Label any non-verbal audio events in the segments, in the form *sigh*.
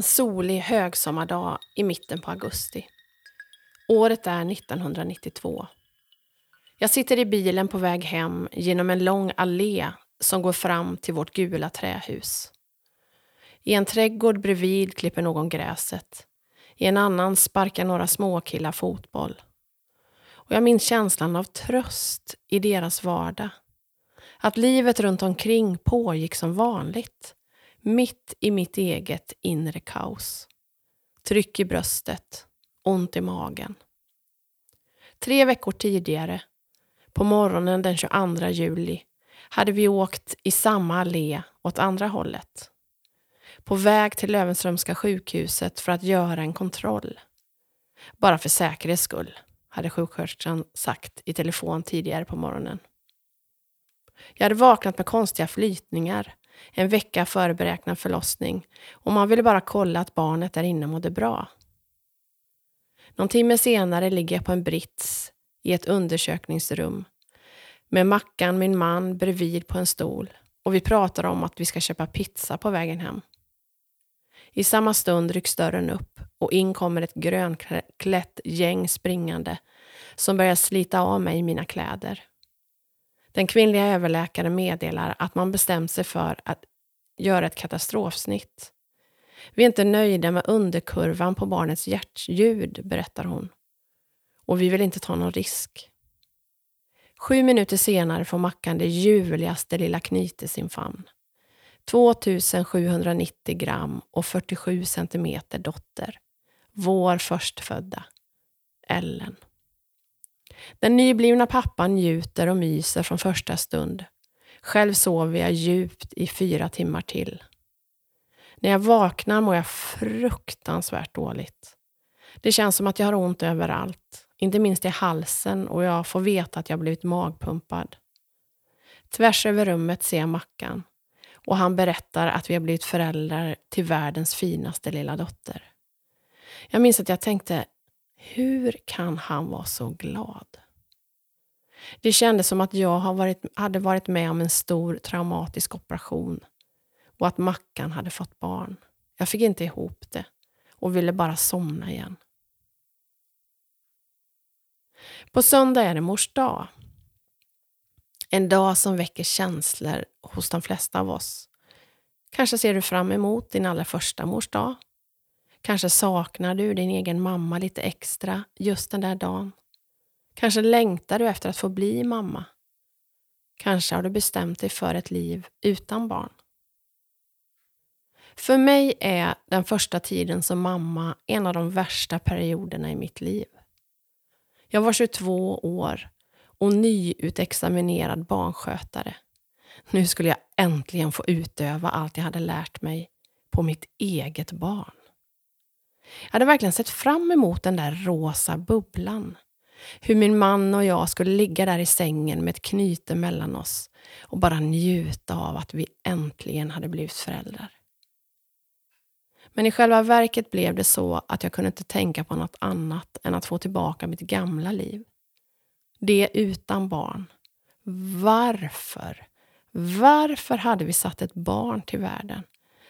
En solig högsommardag i mitten på augusti. Året är 1992. Jag sitter i bilen på väg hem genom en lång allé som går fram till vårt gula trähus. I en trädgård bredvid klipper någon gräset. I en annan sparkar några småkillar fotboll. Och jag minns känslan av tröst i deras vardag. Att livet runt omkring pågick som vanligt. Mitt i mitt eget inre kaos. Tryck i bröstet, ont i magen. Tre veckor tidigare, på morgonen den 22 juli, hade vi åkt i samma allé åt andra hållet. På väg till Löwenströmska sjukhuset för att göra en kontroll. Bara för säkerhets skull, hade sjuksköterskan sagt i telefon tidigare på morgonen. Jag hade vaknat med konstiga flytningar en vecka före beräknad förlossning och man ville bara kolla att barnet där inne mådde bra. Någon timme senare ligger jag på en brits i ett undersökningsrum med Mackan, min man, bredvid på en stol och vi pratar om att vi ska köpa pizza på vägen hem. I samma stund rycks dörren upp och in kommer ett grönklätt gäng springande som börjar slita av mig mina kläder. Den kvinnliga överläkaren meddelar att man bestämt sig för att göra ett katastrofsnitt. Vi är inte nöjda med underkurvan på barnets hjärtljud, berättar hon. Och vi vill inte ta någon risk. Sju minuter senare får Mackan det ljuvligaste lilla knyt i sin famn. 2790 gram och 47 centimeter dotter. Vår förstfödda. Ellen. Den nyblivna pappan njuter och myser från första stund. Själv sover jag djupt i fyra timmar till. När jag vaknar mår jag fruktansvärt dåligt. Det känns som att jag har ont överallt, inte minst i halsen och jag får veta att jag blivit magpumpad. Tvärs över rummet ser jag Mackan och han berättar att vi har blivit föräldrar till världens finaste lilla dotter. Jag minns att jag tänkte, hur kan han vara så glad? Det kändes som att jag hade varit med om en stor traumatisk operation och att Mackan hade fått barn. Jag fick inte ihop det och ville bara somna igen. På söndag är det mors dag. En dag som väcker känslor hos de flesta av oss. Kanske ser du fram emot din allra första mors dag. Kanske saknar du din egen mamma lite extra just den där dagen. Kanske längtar du efter att få bli mamma. Kanske har du bestämt dig för ett liv utan barn. För mig är den första tiden som mamma en av de värsta perioderna i mitt liv. Jag var 22 år och nyutexaminerad barnskötare. Nu skulle jag äntligen få utöva allt jag hade lärt mig på mitt eget barn. Jag hade verkligen sett fram emot den där rosa bubblan. Hur min man och jag skulle ligga där i sängen med ett knyte mellan oss och bara njuta av att vi äntligen hade blivit föräldrar. Men i själva verket blev det så att jag kunde inte tänka på något annat än att få tillbaka mitt gamla liv. Det utan barn. Varför? Varför hade vi satt ett barn till världen?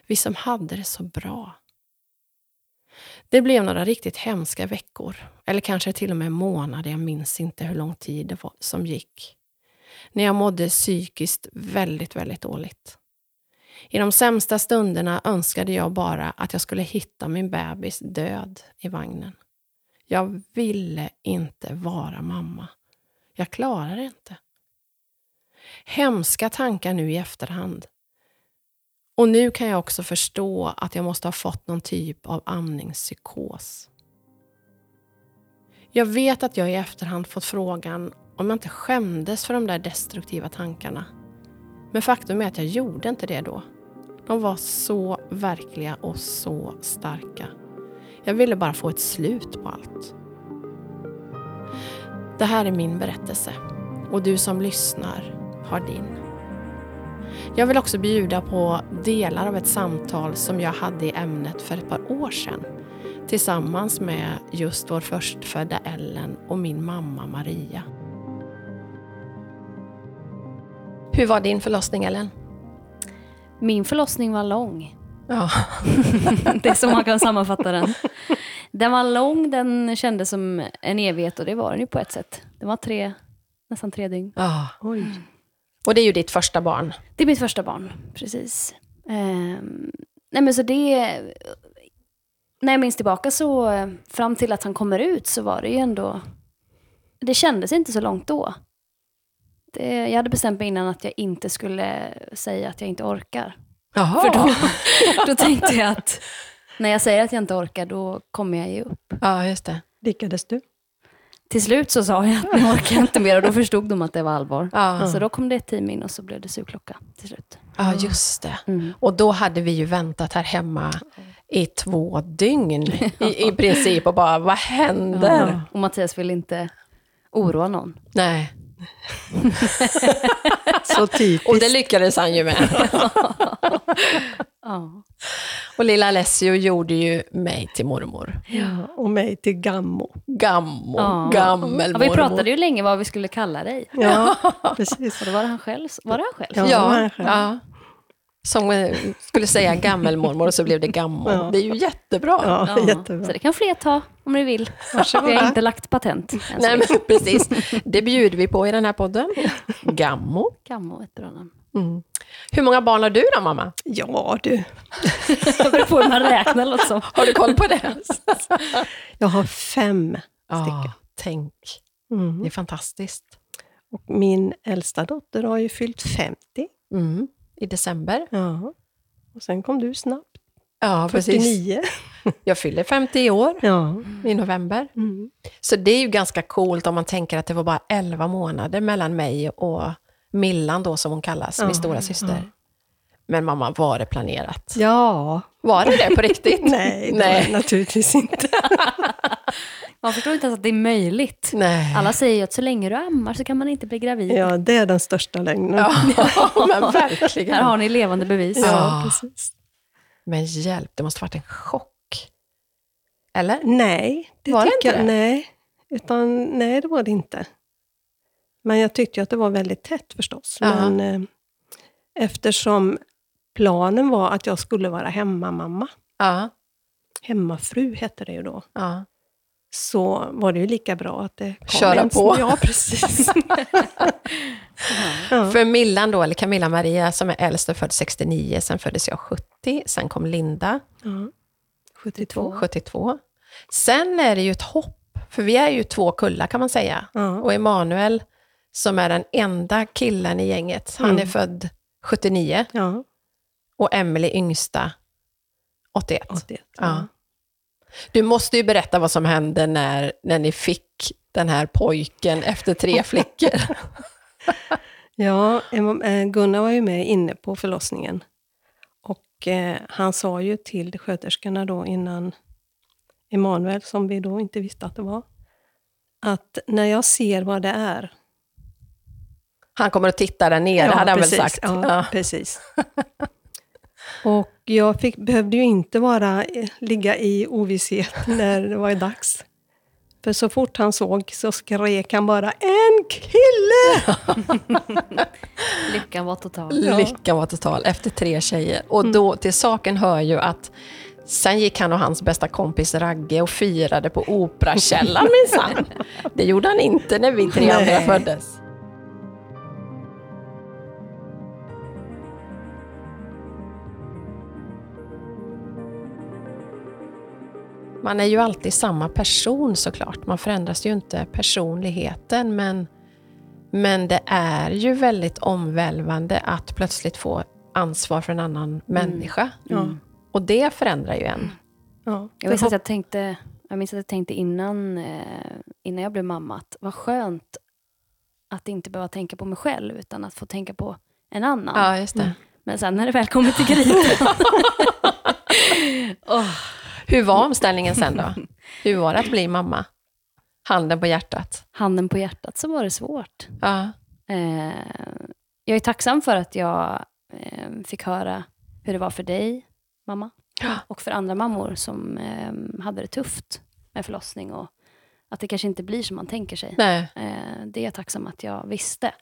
Vi som hade det så bra. Det blev några riktigt hemska veckor, eller kanske till och med månader, jag minns inte hur lång tid det var som gick. När jag mådde psykiskt väldigt, väldigt dåligt. I de sämsta stunderna önskade jag bara att jag skulle hitta min bebis död i vagnen. Jag ville inte vara mamma. Jag klarar det inte. Hemska tankar nu i efterhand. Och nu kan jag också förstå att jag måste ha fått någon typ av amningspsykos. Jag vet att jag i efterhand fått frågan om jag inte skämdes för de där destruktiva tankarna. Men faktum är att jag gjorde inte det då. De var så verkliga och så starka. Jag ville bara få ett slut på allt. Det här är min berättelse och du som lyssnar har din. Jag vill också bjuda på delar av ett samtal som jag hade i ämnet för ett par år sedan tillsammans med just vår förstfödda Ellen och min mamma Maria. Hur var din förlossning Ellen? Min förlossning var lång. Ja. *laughs* det är så man kan sammanfatta den. Den var lång, den kändes som en evighet och det var den ju på ett sätt. Det var tre, nästan tre dygn. ja. Oj. Och det är ju ditt första barn. Det är mitt första barn, precis. Ehm, nej men så det... När jag minns tillbaka så, eh, fram till att han kommer ut så var det ju ändå... Det kändes inte så långt då. Det, jag hade bestämt mig innan att jag inte skulle säga att jag inte orkar. Jaha. För då, *laughs* då tänkte jag att när jag säger att jag inte orkar, då kommer jag ge upp. Ja, just det. Lyckades du? Till slut så sa jag att nu orkar jag inte mer och då förstod de att det var allvar. Ja, Så då kom det ett team in och så blev det sugklocka till slut. ja just det. Mm. Och då hade vi ju väntat här hemma i två dygn i, i *laughs* princip och bara, vad händer? Ja. Och Mattias vill inte oroa någon. Nej. *laughs* Så typiskt. Och det lyckades han ju med. *laughs* Ja. Och lilla Alessio gjorde ju mig till mormor. Ja, och mig till Gammo. Gammo, Ja. gammel Ja, vi pratade ju länge vad vi skulle kalla dig. Ja, *laughs* precis. Och då var det han själv. Var det han själv? Ja, han själv. ja. Som eh, skulle säga gammelmormor och så blev det gammo. Det är ju jättebra. Ja, Ja. jättebra. Så det kan fler ta om ni vill. Vi har inte lagt patent. Nej, men precis. Det bjuder vi på i den här podden. Gammo. Gammo är ett bra namn. Mm. Hur många barn har du då, mamma? Ja du, *laughs* Det beror på hur man räknar låter som. Har du koll på det? jag har fem. Ja, tänk. Mm. Det är fantastiskt. Och min äldsta dotter har ju fyllt 50. Mm. I december. Ja. Och sen kom du snabbt, Ja, precis. 49. Jag fyller 50 i år, Ja. i november. Mm. Så det är ju ganska coolt om man tänker att det var bara 11 månader mellan mig och Millan då, som hon kallas, Ja, min stora syster. Men mamma, var det planerat? ja. Var det det på riktigt? *laughs* Nej, det var Nej. det naturligtvis inte. *laughs* Man förstår inte ens att det är möjligt. Nej. Alla säger ju att så länge du ammar så kan man inte bli gravid. Ja, det är den största lögnen. Ja, *laughs* men verkligen. Här har ni levande bevis. Ja. Ja, precis. Men hjälp, det måste varit en chock. Eller? Nej, det Var det inte det? nej. Utan, nej, det var det inte. Men jag tyckte ju att det var väldigt tätt förstås. Ja. Men eh, eftersom planen var att jag skulle vara hemmamamma, Ja. hemmafru hette det ju då, ja. Så var det ju lika bra att det kom Köra en- på. Ja, precis. *laughs* ja. För Millan då, eller Camilla Maria, som är äldst och född 69, sen föddes jag 70, sen kom Linda Ja. 72. 72. Sen är det ju ett hopp, för vi är ju två kullar kan man säga. Ja. Och Emanuel, som är den enda killen i gänget, han Mm. är född 79 ja, och Emily yngsta 81. 81. Ja. Du måste ju berätta vad som hände när, när ni fick den här pojken efter tre *laughs* flickor. Ja, eh, Gunnar var ju med inne på förlossningen. Och eh, han sa ju till sköterskorna då innan Emanuel, som vi då inte visste att det var, att när jag ser vad det är... Han kommer att titta där nere, hade han väl precis, sagt. Ja, Ja. precis. *laughs* Och jag fick, behövde ju inte bara eh, ligga i ovisshet *laughs* när det var dags. För så fort han såg så skrek han bara ”En kille!” *laughs* Lyckan var total. Lyckan var total efter tre tjejer. Och då, till saken hör ju att sen gick han och hans bästa kompis Ragge och firade på Operakällaren *laughs* minsann. Det gjorde han inte när vi tre andra Nej. föddes. Man är ju alltid samma person såklart. Man förändras ju inte personligheten men, men det är ju väldigt omvälvande att plötsligt få ansvar för en annan människa. Ja. Och det förändrar ju en. Ja. Jag minns att jag tänkte, jag minns att jag tänkte innan, eh, innan jag blev mamma att vad skönt att inte behöva tänka på mig själv utan att få tänka på en annan. Ja, just det. Men sen när det väl kommer till kritan. *laughs* *laughs* Åh, Hur var omställningen sen då? Hur var det att bli mamma? Handen på hjärtat. handen på hjärtat så var det svårt. Ja. Eh, jag är tacksam för att jag eh, fick höra hur det var för dig, mamma. Ja. Och för andra mammor som eh, hade det tufft med förlossning. Och att det kanske inte blir som man tänker sig. Nej. Eh, det är jag tacksam att jag visste.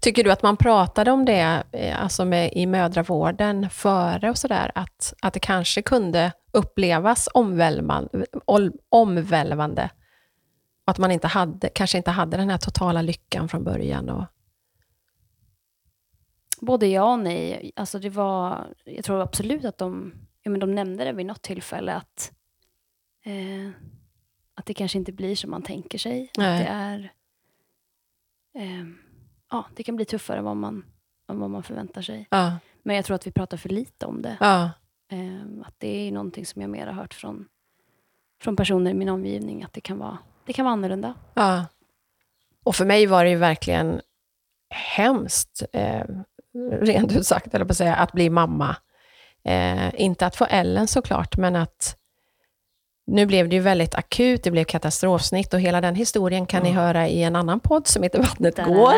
Tycker du att man pratade om det eh, alltså med, i mödravården före och sådär, att, att det kanske kunde upplevas omvälvande, att man inte hade, kanske inte hade den här totala lyckan från början? Och... Både ja och nej. Alltså det var, jag tror absolut att de, ja men de nämnde det vid något tillfälle att, eh, att det kanske inte blir som man tänker sig. Nej. Att det är eh, ja, det kan bli tuffare än vad man, än vad man förväntar sig. Ja, Men jag tror att vi pratar för lite om det. ja, Eh, att det är någonting som jag mer har hört från, från personer i min omgivning, att det kan vara, det kan vara annorlunda. ja. Och för mig var det ju verkligen hemskt, eh, rent ut sagt, eller på att säga, att bli mamma. Eh, inte att få Ellen såklart, men att nu blev det ju väldigt akut, det blev katastrofsnitt och hela den historien kan ni höra i en annan podd som heter Vattnet går.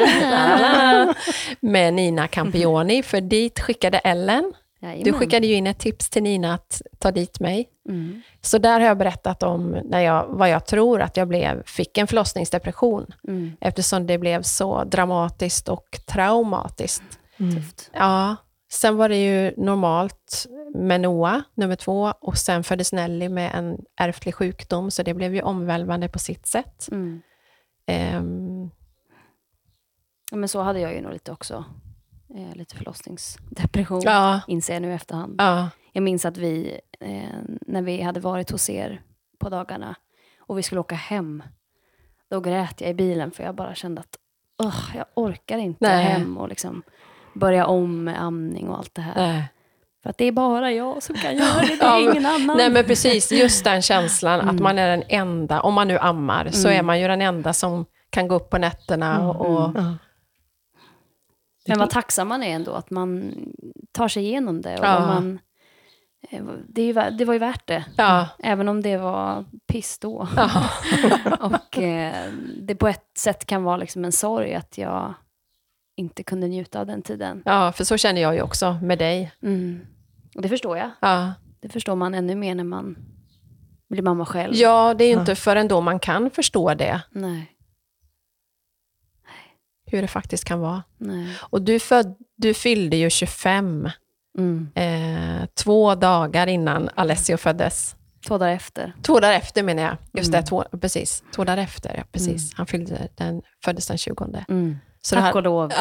*laughs* med Nina Campioni, för dit skickade Ellen. Du Jajamän. skickade ju in ett tips till Nina att ta dit mig. Mm. Så där har jag berättat om när jag, vad jag tror att jag blev, fick en förlossningsdepression, Mm. eftersom det blev så dramatiskt och traumatiskt. Mm. Tufft. Ja, sen var det ju normalt med Noah, nummer två, och sen föddes Nelly med en ärftlig sjukdom, så det blev ju omvälvande på sitt sätt. Mm. Ehm, Ja, men så hade jag ju nog lite också. Eh, lite förlossningsdepression, ja, inser jag nu i efterhand. ja, Jag minns att vi, eh, när vi hade varit hos er på dagarna och vi skulle åka hem, då grät jag i bilen för jag bara kände att "Ugh, jag orkar inte Nej. hem och liksom börja om med amning och allt det här. nej. För att det är bara jag som kan *laughs* göra det, det Ja, är men- ingen annan. Nej men precis, just den känslan att Mm. man är den enda, om man nu ammar, så Mm. är man ju den enda som kan gå upp på nätterna och, och Mm. Ja. Men vad tacksam man är ändå att man tar sig igenom det. Och Ja. man, eh, det, är ju, det var ju värt det. ja, Även om det var piss då. ja, *laughs* och eh, det på ett sätt kan vara liksom en sorg att jag inte kunde njuta av den tiden. ja, för så känner jag ju också med dig. Mm. Och det förstår jag. Ja, Det förstår man ännu mer när man blir mamma själv. ja det är ju Ja. inte förrän då man kan förstå det, Nej, hur det faktiskt kan vara. nej. Och du, föd, du fyllde ju 25, Mm. eh, två dagar innan Alessio föddes. Två dagar efter. Två dagar efter menar jag. Just Mm. det, två, precis. Två dagar efter, ja, precis. Han fyllde den, föddes den 20. Mm. Så Tack här, och lov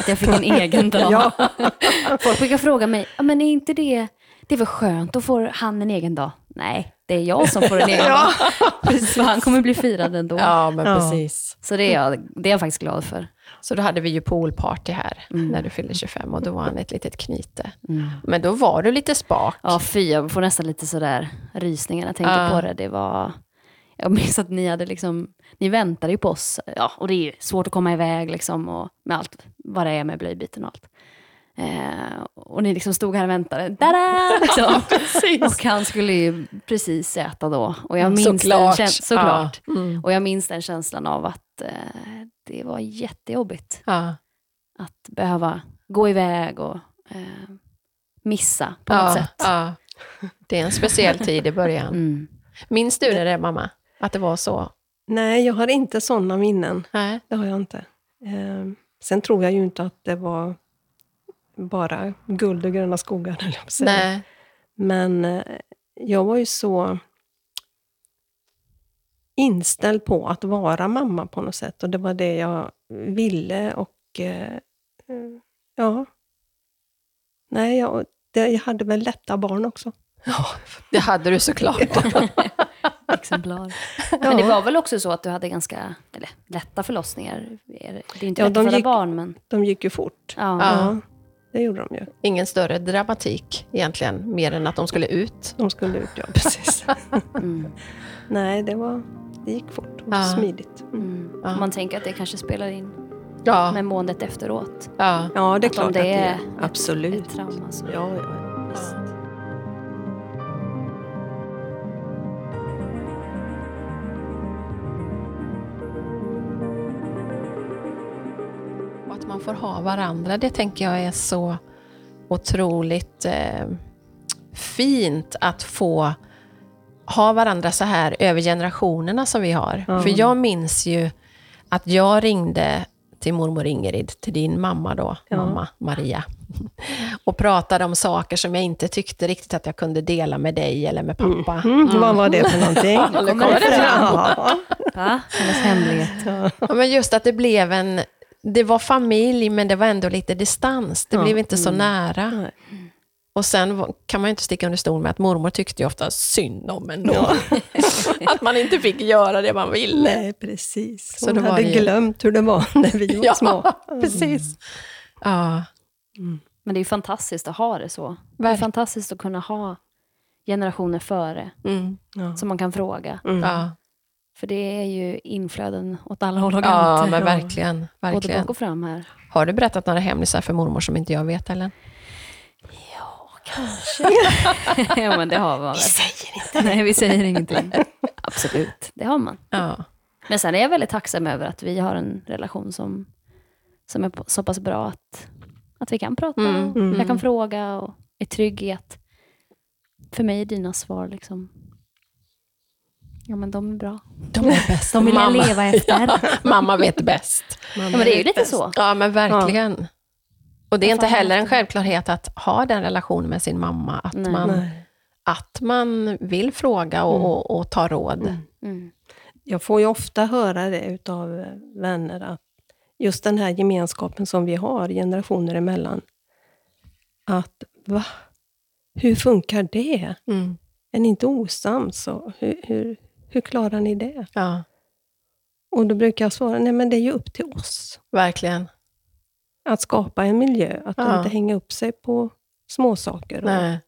att jag fick en egen dag. *laughs* Folk brukar fråga mig, "Ja, men är inte det, det är väl skönt, då får han en egen dag. Nej, det är jag som får en egen dag. För han kommer bli firad ändå. ja, men Ja. precis. Så det är, jag, det är jag faktiskt glad för. Så då hade vi ju poolparty här Mm. när du fyllde 25 och då var han ett litet knyte. Mm. Men då var du lite spak. Ja, fy, jag får nästan lite sådär rysningar när jag tänker Ja. på det. Det var... Jag minns att ni hade liksom, ni väntade ju på oss. Ja, och det är ju svårt att komma iväg liksom och med allt vad det är med blöjbyten och allt. Eh, och ni liksom stod här och väntade. Dada! *laughs* Liksom. och han skulle ju precis äta då. Och jag minns Såklart. Den, såklart. Ja. Mm. Och jag minns den känslan av att eh, det var jättejobbigt Ja. att behöva gå iväg och eh, missa på något sätt. Det är en speciell tid i början. Mm. Minns du det, mamma? Att det var så? Nej, jag har inte sådana minnen. Nej. Det har jag inte. Eh, sen tror jag ju inte att det var bara guld och gröna skogar, *laughs* höll jag säga. Nej. Men eh, jag var ju så inställd på att vara mamma på något sätt. Och det var det jag ville. Och eh, ja... Nej, jag, det, jag hade väl lätta barn också. Det hade du såklart. *laughs* *laughs* exemplar. *laughs* Men det var väl också så att du hade ganska eller, lätta förlossningar? Det är inte Ja, lätt de att föda gick- barn, men... De gick ju fort. Ja. Ja. Ja, det gjorde de ju. Ingen större dramatik egentligen, mer än att de skulle ut. De skulle ut, ja precis. *laughs* Mm. Nej, det, var, det gick fort och Ja. smidigt. Mm. Mm. Ja. Man tänker att det kanske spelar in Ja, med måendet efteråt. ja. Ja, det är Att klart om det att det är är. ett- Absolut. Ett trauma. Så. Ja, ja, visst. Man får ha varandra, det tänker jag är så otroligt eh, fint att få ha varandra så här över generationerna som vi har. Ja. För jag minns ju att jag ringde till mormor Ingrid, till din mamma då, Ja. mamma Maria. *laughs* Och pratade om saker som jag inte tyckte riktigt att jag kunde dela med dig eller med pappa. Mm. Vad var det för någonting? *laughs* Ja, nu kommer det fram. *laughs* Ja. Hennes hemlighet. Ja, men just att det blev en... Det var familj, men det var ändå lite distans. Det Ja. blev inte så Mm. nära. Och sen kan man ju inte sticka under stol med att mormor tyckte ju ofta synd om en då. Ja. *laughs* att man inte fick göra det man ville. Nej, precis. Så Hon var hade ju- glömt hur det var *laughs* när vi var små. *laughs* Ja, precis. Ja, Men det är ju fantastiskt att ha det så. Det är Verkligen. fantastiskt att kunna ha generationer före mm, Ja. som man kan fråga. Mm. ja. För det är ju inflöden åt alla håll och ja kanter. men Ja. verkligen. Både verkligen. bak och fram här. Har du berättat några hemlisar för mormor som inte jag vet, Ellen? Ja, kanske. *laughs* ja, men det har man väl. säger inte. *laughs* Nej, vi säger ingenting. *laughs* Absolut, det har man. Ja. Men sen är jag väldigt tacksam över att vi har en relation som, som är så pass bra att, att vi kan prata. Mm, mm. Jag kan fråga och är trygg i att för mig är dina svar liksom Ja men de är bra. De är bäst. De vill jag Mamma- leva *laughs* efter. Ja, mamma vet bäst. Ja, men det är ju lite så. Ja, men verkligen. Och det är inte heller en självklarhet att ha den relationen med sin mamma. Att, Nej. man, Nej. att man vill fråga och, Mm. och, och ta råd. Mm. Mm. Jag får ju ofta höra det utav eh, vänner, att just den här gemenskapen som vi har generationer emellan. Att, va? Hur funkar det? Mm. Är ni inte osams? Hur, hur, hur klarar ni det? Ja, Och då brukar jag svara, nej men det är ju upp till oss. verkligen. Att skapa en miljö, att Ja. inte hänga upp sig på småsaker. Nej,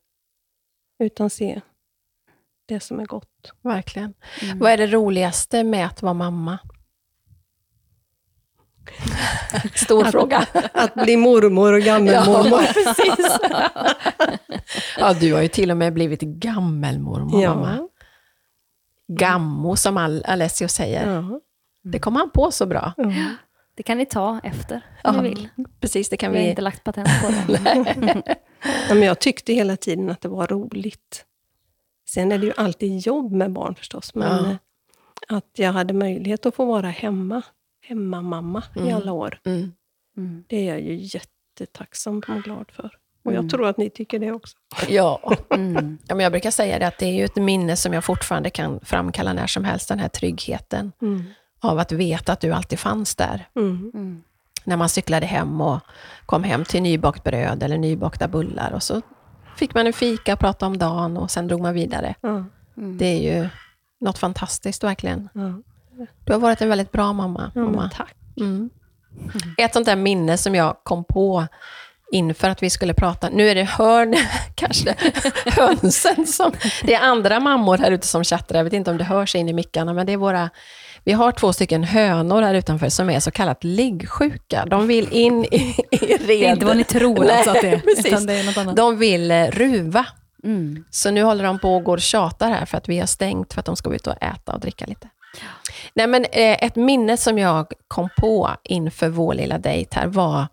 Utan se det som är gott. verkligen. Mm. Vad är det roligaste med att vara mamma? *laughs* Stor fråga. Att bli mormor och gammelmormor. Ja, precis. *laughs* ja, du har ju till och med blivit gammelmormor, mamma. Gammo, som Alessio säger. Ja. Det kom han på så bra. Ja. Det kan ni ta efter om Ja, ni vill. Precis, det kan Vi har vi... inte lagt patent på det. *laughs* Ja, men jag tyckte hela tiden att det var roligt. Sen är det ju alltid jobb med barn förstås, men Ja. eh, att jag hade möjlighet att få vara hemma, hemmamamma i Mm. alla år, Mm. Mm. det är jag ju jättetacksam och glad för. Och Mm. jag tror att ni tycker det också. Ja. *laughs* Mm. ja, men jag brukar säga det att det är ju ett minne som jag fortfarande kan framkalla när som helst, den här tryggheten Mm. av att veta att du alltid fanns där. Mm. Mm. När man cyklade hem och kom hem till nybakt bröd eller nybakta bullar och så fick man en fika, prata om dagen och sen drog man vidare. Mm. Det är ju något fantastiskt verkligen. Du har varit en väldigt bra mamma. Ja, mamma. tack. Mm. Ett sånt där minne som jag kom på inför att vi skulle prata. Nu är det hörn, *laughs* kanske hönsen som... Det är andra mammor här ute som chattar. Jag vet inte om det hörs in i mickarna, men det är våra... Vi har två stycken hönor här utanför som är så kallat liggsjuka. De vill in i, i red. Det är inte vad ni tror Nej, alltså att det är, precis. utan det är något annat. De vill eh, ruva. Mm. Så nu håller de på och går och tjatar här för att vi har stängt för att de ska ut och äta och dricka lite. Nej, men eh, ett minne som jag kom på inför vår lilla dejt här var,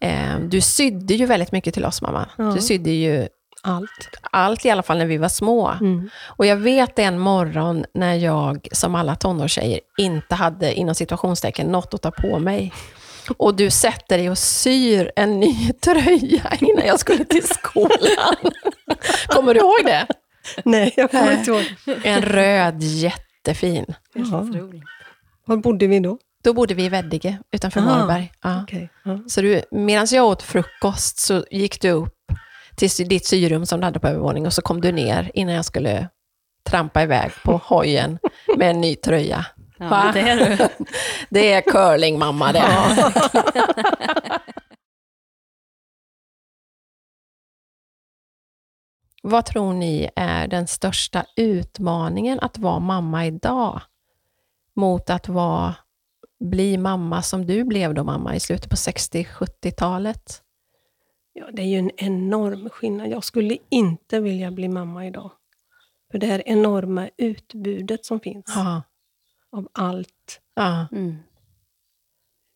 eh, du sydde ju väldigt mycket till oss mamma. Ja. Du sydde ju Allt. allt i alla fall när vi var små. Mm. Och jag vet en morgon när jag, som alla tonårstjejer, inte hade inom situationstecken något att ta på mig. Och du sätter dig och syr en ny *laughs* tröja innan jag skulle till skolan. *laughs* Kommer du ihåg det? Nej, jag kommer inte ihåg. En röd, jättefin. Var bodde vi då? Då bodde vi i Veddige utanför Aha. Varberg. Ja. Okej. Ja. Så du, medan jag åt frukost så gick du upp till ditt syrum som du hade på övervåningen och så kom du ner innan jag skulle trampa iväg på *laughs* hojen med en ny tröja. Ja, det är. *laughs* Det är curling mamma det. *laughs* Vad tror ni är den största utmaningen att vara mamma idag mot att vara, bli mamma som du blev då mamma i slutet på 60-70-talet? Ja, det är ju en enorm skillnad. Jag skulle inte vilja bli mamma idag. För det här enorma utbudet som finns Ja. av allt. Ja, Mm.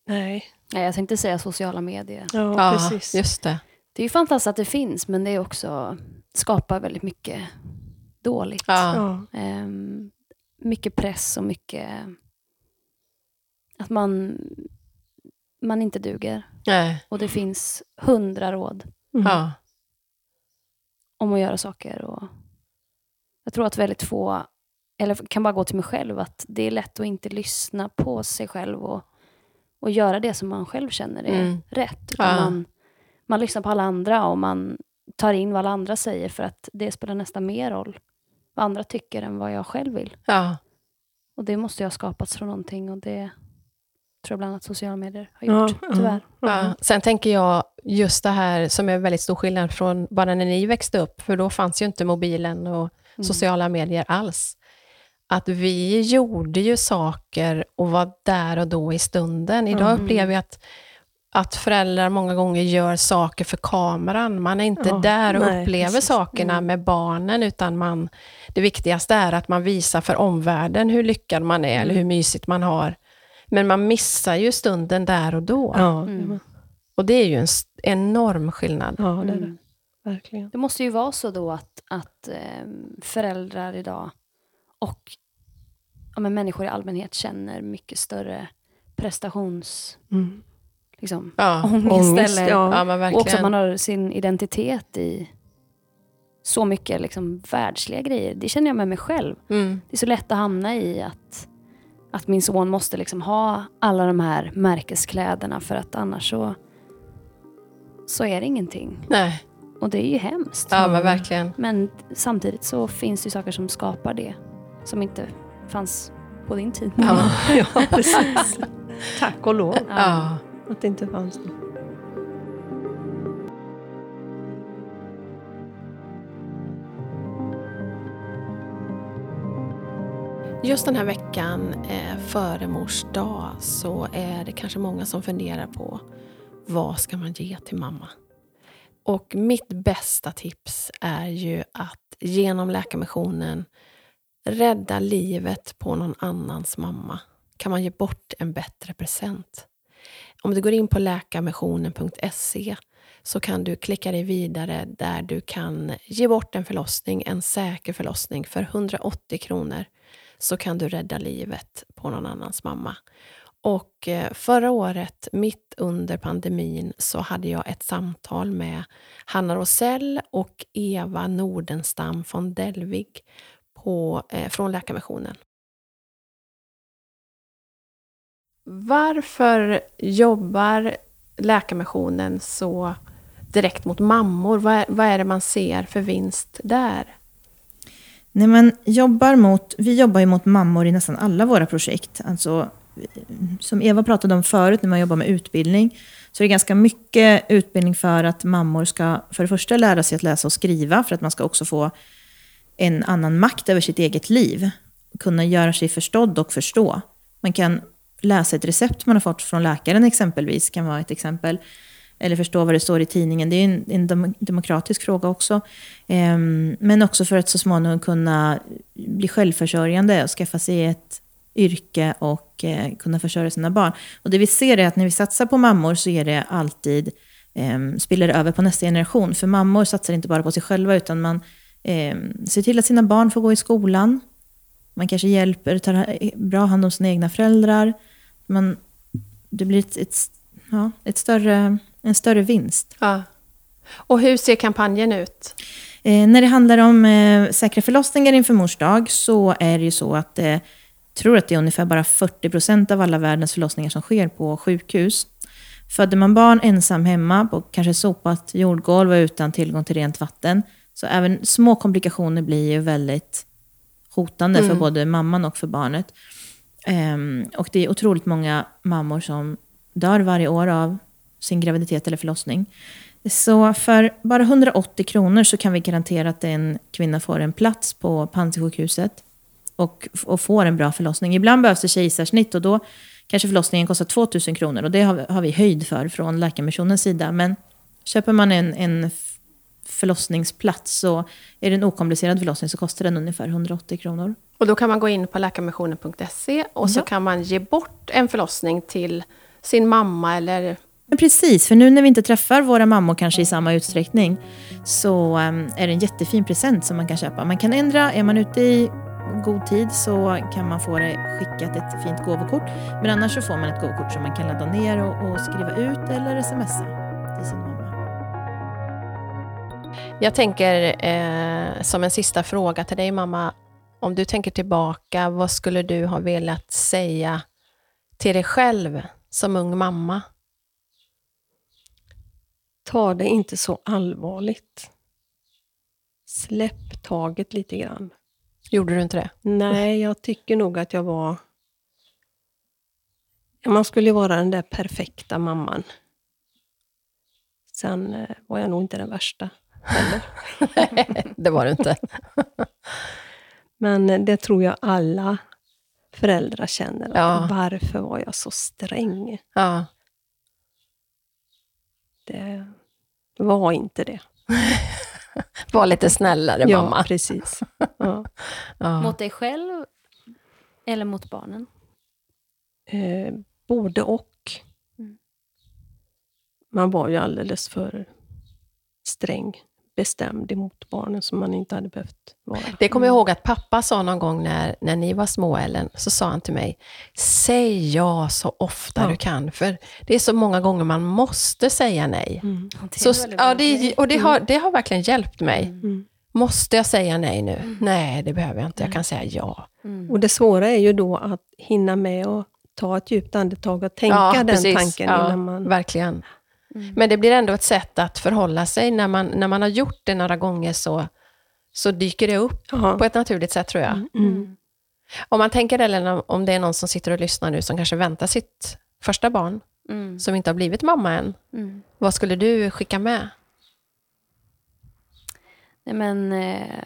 Nej, Nej, jag tänkte säga sociala medier. ja, ja precis. just det. Det är ju fantastiskt att det finns, men det är också skapar väldigt mycket dåligt. Ja. Ja. Ehm, mycket press och mycket... Att man... man inte duger. Nej. Och det finns hundra råd Mm. Ja. om att göra saker. Och jag tror att väldigt få, eller kan bara gå till mig själv, att det är lätt att inte lyssna på sig själv och, och göra det som man själv känner är Mm. rätt. Utan Ja. man, man lyssnar på alla andra och man tar in vad alla andra säger för att det spelar nästan mer roll vad andra tycker än vad jag själv vill. Ja. Och det måste ju ha skapats från någonting och det tror jag bland annat sociala medier har Ja, gjort, ja. tyvärr. Ja. Sen tänker jag just det här som är väldigt stor skillnad från bara när ni växte upp, för då fanns ju inte mobilen och Mm. sociala medier alls. Att vi gjorde ju saker och var där och då i stunden. Idag Mm. upplever jag att, att föräldrar många gånger gör saker för kameran. Man är inte Ja, där och nej, upplever precis. sakerna Mm. med barnen, utan man, det viktigaste är att man visar för omvärlden hur lyckad man är, eller hur mysigt man har. Men man missar ju stunden där och då. Ja, Mm. Och det är ju en enorm skillnad. ja, det är det. Mm. Verkligen. Det måste ju vara så då att, att ehm, föräldrar idag och ja, men människor i allmänhet känner mycket större prestations... Mm. Liksom, Ja, ångest. Ångest, eller, ja. ja men och också att man har sin identitet i så mycket liksom, världsliga grejer. Det känner jag med mig själv. Mm. Det är så lätt att hamna i att, att min son måste liksom ha alla de här märkeskläderna för att annars så, så är det ingenting. Nej, Och det är ju hemskt. ja men verkligen. Men samtidigt så finns det ju saker som skapar det. Som inte fanns på din tid. Ja. *laughs* ja, *laughs* precis. Tack och lov Ja. att det inte fanns något. Just den här veckan eh, före mors dag så är det kanske många som funderar på vad ska man ge till mamma? Och mitt bästa tips är ju att genom Läkarmissionen rädda livet på någon annans mamma. Kan man ge bort en bättre present? Om du går in på läkarmissionen.se så kan du klicka dig vidare där du kan ge bort en förlossning, en säker förlossning för 180 kronor så kan du rädda livet på någon annans mamma. Och eh, förra året, mitt under pandemin, så hade jag ett samtal med Hanna Rosell och Eva Nordenstam von Delvig på, eh, från Läkarmissionen. Varför jobbar Läkarmissionen så direkt mot mammor? Vad är, vad är det man ser för vinst där? Nej, men jobbar mot, vi jobbar ju mot mammor i nästan alla våra projekt. Alltså, som Eva pratade om förut när man jobbar med utbildning, så är det ganska mycket utbildning för att mammor ska för det första lära sig att läsa och skriva, för att man ska också få en annan makt över sitt eget liv. Kunna göra sig förstådd och förstå. Man kan läsa ett recept man har fått från läkaren exempelvis, kan vara ett exempel. Eller förstå vad det står i tidningen. Det är en, en demokratisk fråga också. Ehm, men också för att så småningom kunna bli självförsörjande och skaffa sig ett yrke och eh, kunna försörja sina barn. Och det vi ser är att när vi satsar på mammor så är det alltid eh, spiller över på nästa generation. För mammor satsar inte bara på sig själva utan man eh, ser till att sina barn får gå i skolan. Man kanske hjälper, tar eh, bra hand om sina egna föräldrar. Man, det blir ett, ett, ja, ett större, en större vinst. Ja. Och hur ser kampanjen ut? Eh, när det handlar om eh, säkra förlossningar inför mors dag så är det ju så att eh, tror att det är ungefär bara 40% av alla världens förlossningar som sker på sjukhus. Födde man barn ensam hemma på kanske sopat jordgolv och utan tillgång till rent vatten, så även små komplikationer blir ju väldigt hotande för Mm. både mamman och för barnet. Ehm, och det är otroligt många mammor som dör varje år av sin graviditet eller förlossning. Så för bara 180 kronor så kan vi garantera att en kvinna får en plats på Panzisjukhuset och, och får en bra förlossning. Ibland behövs det kejsarsnitt och då kanske förlossningen kostar 2000 kronor och det har, vi- har vi höjd för från Läkarmissionens sida. Men köper man en, en förlossningsplats så är det en okomplicerad förlossning så kostar den ungefär 180 kronor. Och då kan man gå in på läkarmissionen.se och så Ja. kan man ge bort en förlossning till sin mamma eller... Men precis, för nu när vi inte träffar våra mammor kanske i samma utsträckning så ehm, är det en jättefin present som man kan köpa. Man kan ändra, är man ute i god tid så kan man få det skickat ett fint gåvokort. Men annars så får man ett gåvokort som man kan ladda ner och, och skriva ut eller smsa till sin mamma. Jag tänker eh, som en sista fråga till dig mamma. Om du tänker tillbaka, vad skulle du ha velat säga till dig själv som ung mamma? Ta det inte så allvarligt. Släpp taget lite grann. Gjorde du inte det? Nej, jag tycker nog att jag var... Man skulle ju vara den där perfekta mamman. Sen eh, var jag nog inte den värsta heller. *laughs* det var du inte. Men eh, det tror jag alla föräldrar känner. Ja. Varför var jag så sträng? Ja. Det var inte det. *laughs* Var lite snällare Ja, mamma. precis. *laughs* Ja. Ja. Mot dig själv eller mot barnen? Eh, både och. Mm. Man var ju alldeles för sträng, bestämd emot barnen som man inte hade behövt vara. Det kommer jag ihåg att pappa sa någon gång när, när ni var små, Ellen, så sa han till mig, säg ja så ofta Ja. du kan, för det är så många gånger man måste säga nej. Mm. Så, ja, det, och det har, det har verkligen hjälpt mig. Mm. Måste jag säga nej nu? Nej, det behöver jag inte. Jag kan säga ja. Mm. Och det svåra är ju då att hinna med och ta ett djupt andetag och tänka ja, den precis. tanken ja, innan man... Verkligen. Mm. Men det blir ändå ett sätt att förhålla sig. När man, när man har gjort det några gånger så, så dyker det upp Ja. på ett naturligt sätt, tror jag. Mm. Mm. Om man tänker, Ellen, om- om det är någon som sitter och lyssnar nu som kanske väntar sitt första barn, Mm. som inte har blivit mamma än. Mm. Vad skulle du skicka med? Nej, men eh,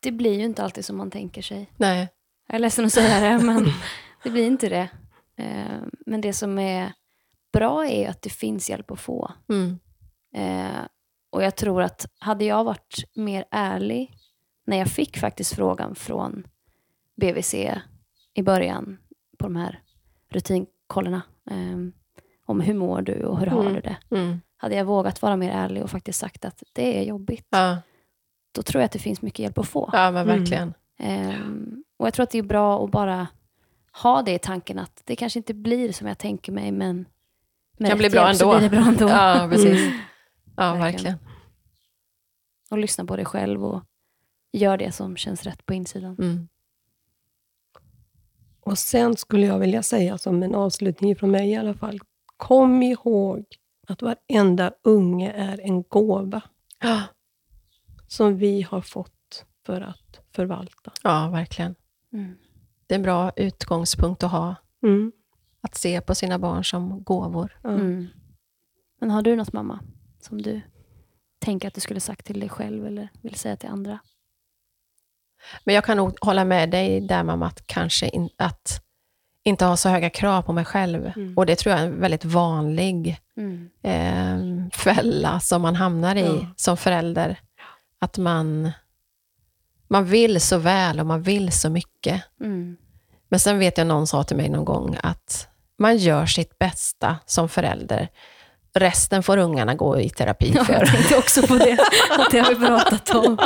det blir ju inte alltid som man tänker sig. Nej. Jag är ledsen att säga det, men *laughs* det blir inte det. Eh, men det som är bra är att det finns hjälp att få. Mm. Eh, och jag tror att hade jag varit mer ärlig när jag fick faktiskt frågan från BVC i början på de här rutinkollerna eh, om hur mår du och hur har Mm. du det. Mm. Hade jag vågat vara mer ärlig och faktiskt sagt att det är jobbigt, Ja. då tror jag att det finns mycket hjälp att få. ja, men Mm. verkligen. Ehm, och jag tror att det är bra att bara ha det i tanken att det kanske inte blir som jag tänker mig, men med Kan bli bra så ändå. blir det bra ändå. Ja, precis. Mm. Ja, Verkligen. verkligen. Och lyssna på dig själv och gör det som känns rätt på insidan. Mm. Och sen skulle jag vilja säga som en avslutning från mig i alla fall. Kom ihåg att varenda unge är en gåva Ja. som vi har fått för att förvalta. ja, verkligen. Mm. Det är en bra utgångspunkt att ha. Mm. Att se på sina barn som gåvor. Mm. Men har du något mamma som du tänker att du skulle sagt till dig själv eller vill säga till andra? Men jag kan nog hålla med dig där mamma, att kanske in, att inte ha så höga krav på mig själv. Mm. Och det tror jag är en väldigt vanlig Mm. eh, fälla som man hamnar i Ja. som förälder. Att man, man vill så väl och man vill så mycket. Mm. Men sen vet jag någon sa till mig någon gång att man gör sitt bästa som förälder. Resten får ungarna gå i terapi Ja, för. jag tänkte också på det. Att det har vi pratat om.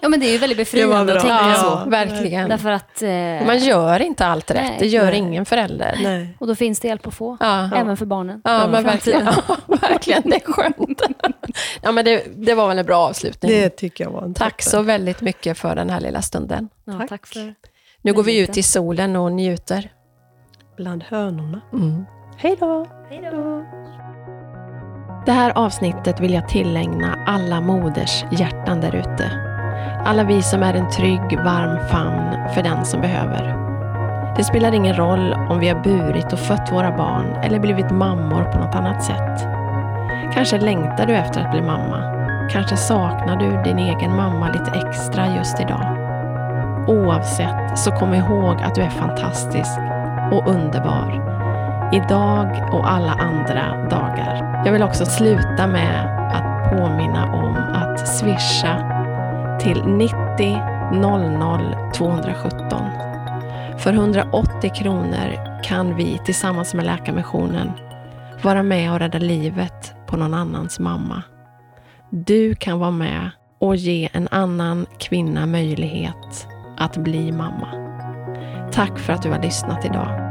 Ja, men det är ju väldigt befriande att tänka Ja, så. verkligen. Därför att... Eh, Man gör inte allt rätt. Nej. det gör Nej. ingen förälder. Nej. och då finns det hjälp att få. Ja. Även för barnen. Ja, men verkligen. *laughs* Ja, verkligen. Det är skönt. Ja, men det, det var väl en bra avslutning. Det tycker jag var en Tack toppen. så väldigt mycket för den här lilla stunden. Ja, Tack. tack för Nu går vi ut i solen och njuter. Bland hönorna. Mm. Hej då! Hej då. Det här avsnittet vill jag tillägna alla moders hjärtan där ute. Alla vi som är en trygg, varm famn för den som behöver. Det spelar ingen roll om vi har burit och fött våra barn eller blivit mammor på något annat sätt. Kanske längtar du efter att bli mamma. Kanske saknar du din egen mamma lite extra just idag. Oavsett så kom ihåg att du är fantastisk och underbar. Idag och alla andra dagar. Jag vill också sluta med att påminna om att swisha till 90 00 217. För 180 kronor kan vi tillsammans med Läkarmissionen vara med och rädda livet på någon annans mamma. Du kan vara med och ge en annan kvinna möjlighet att bli mamma. Tack för att du har lyssnat idag.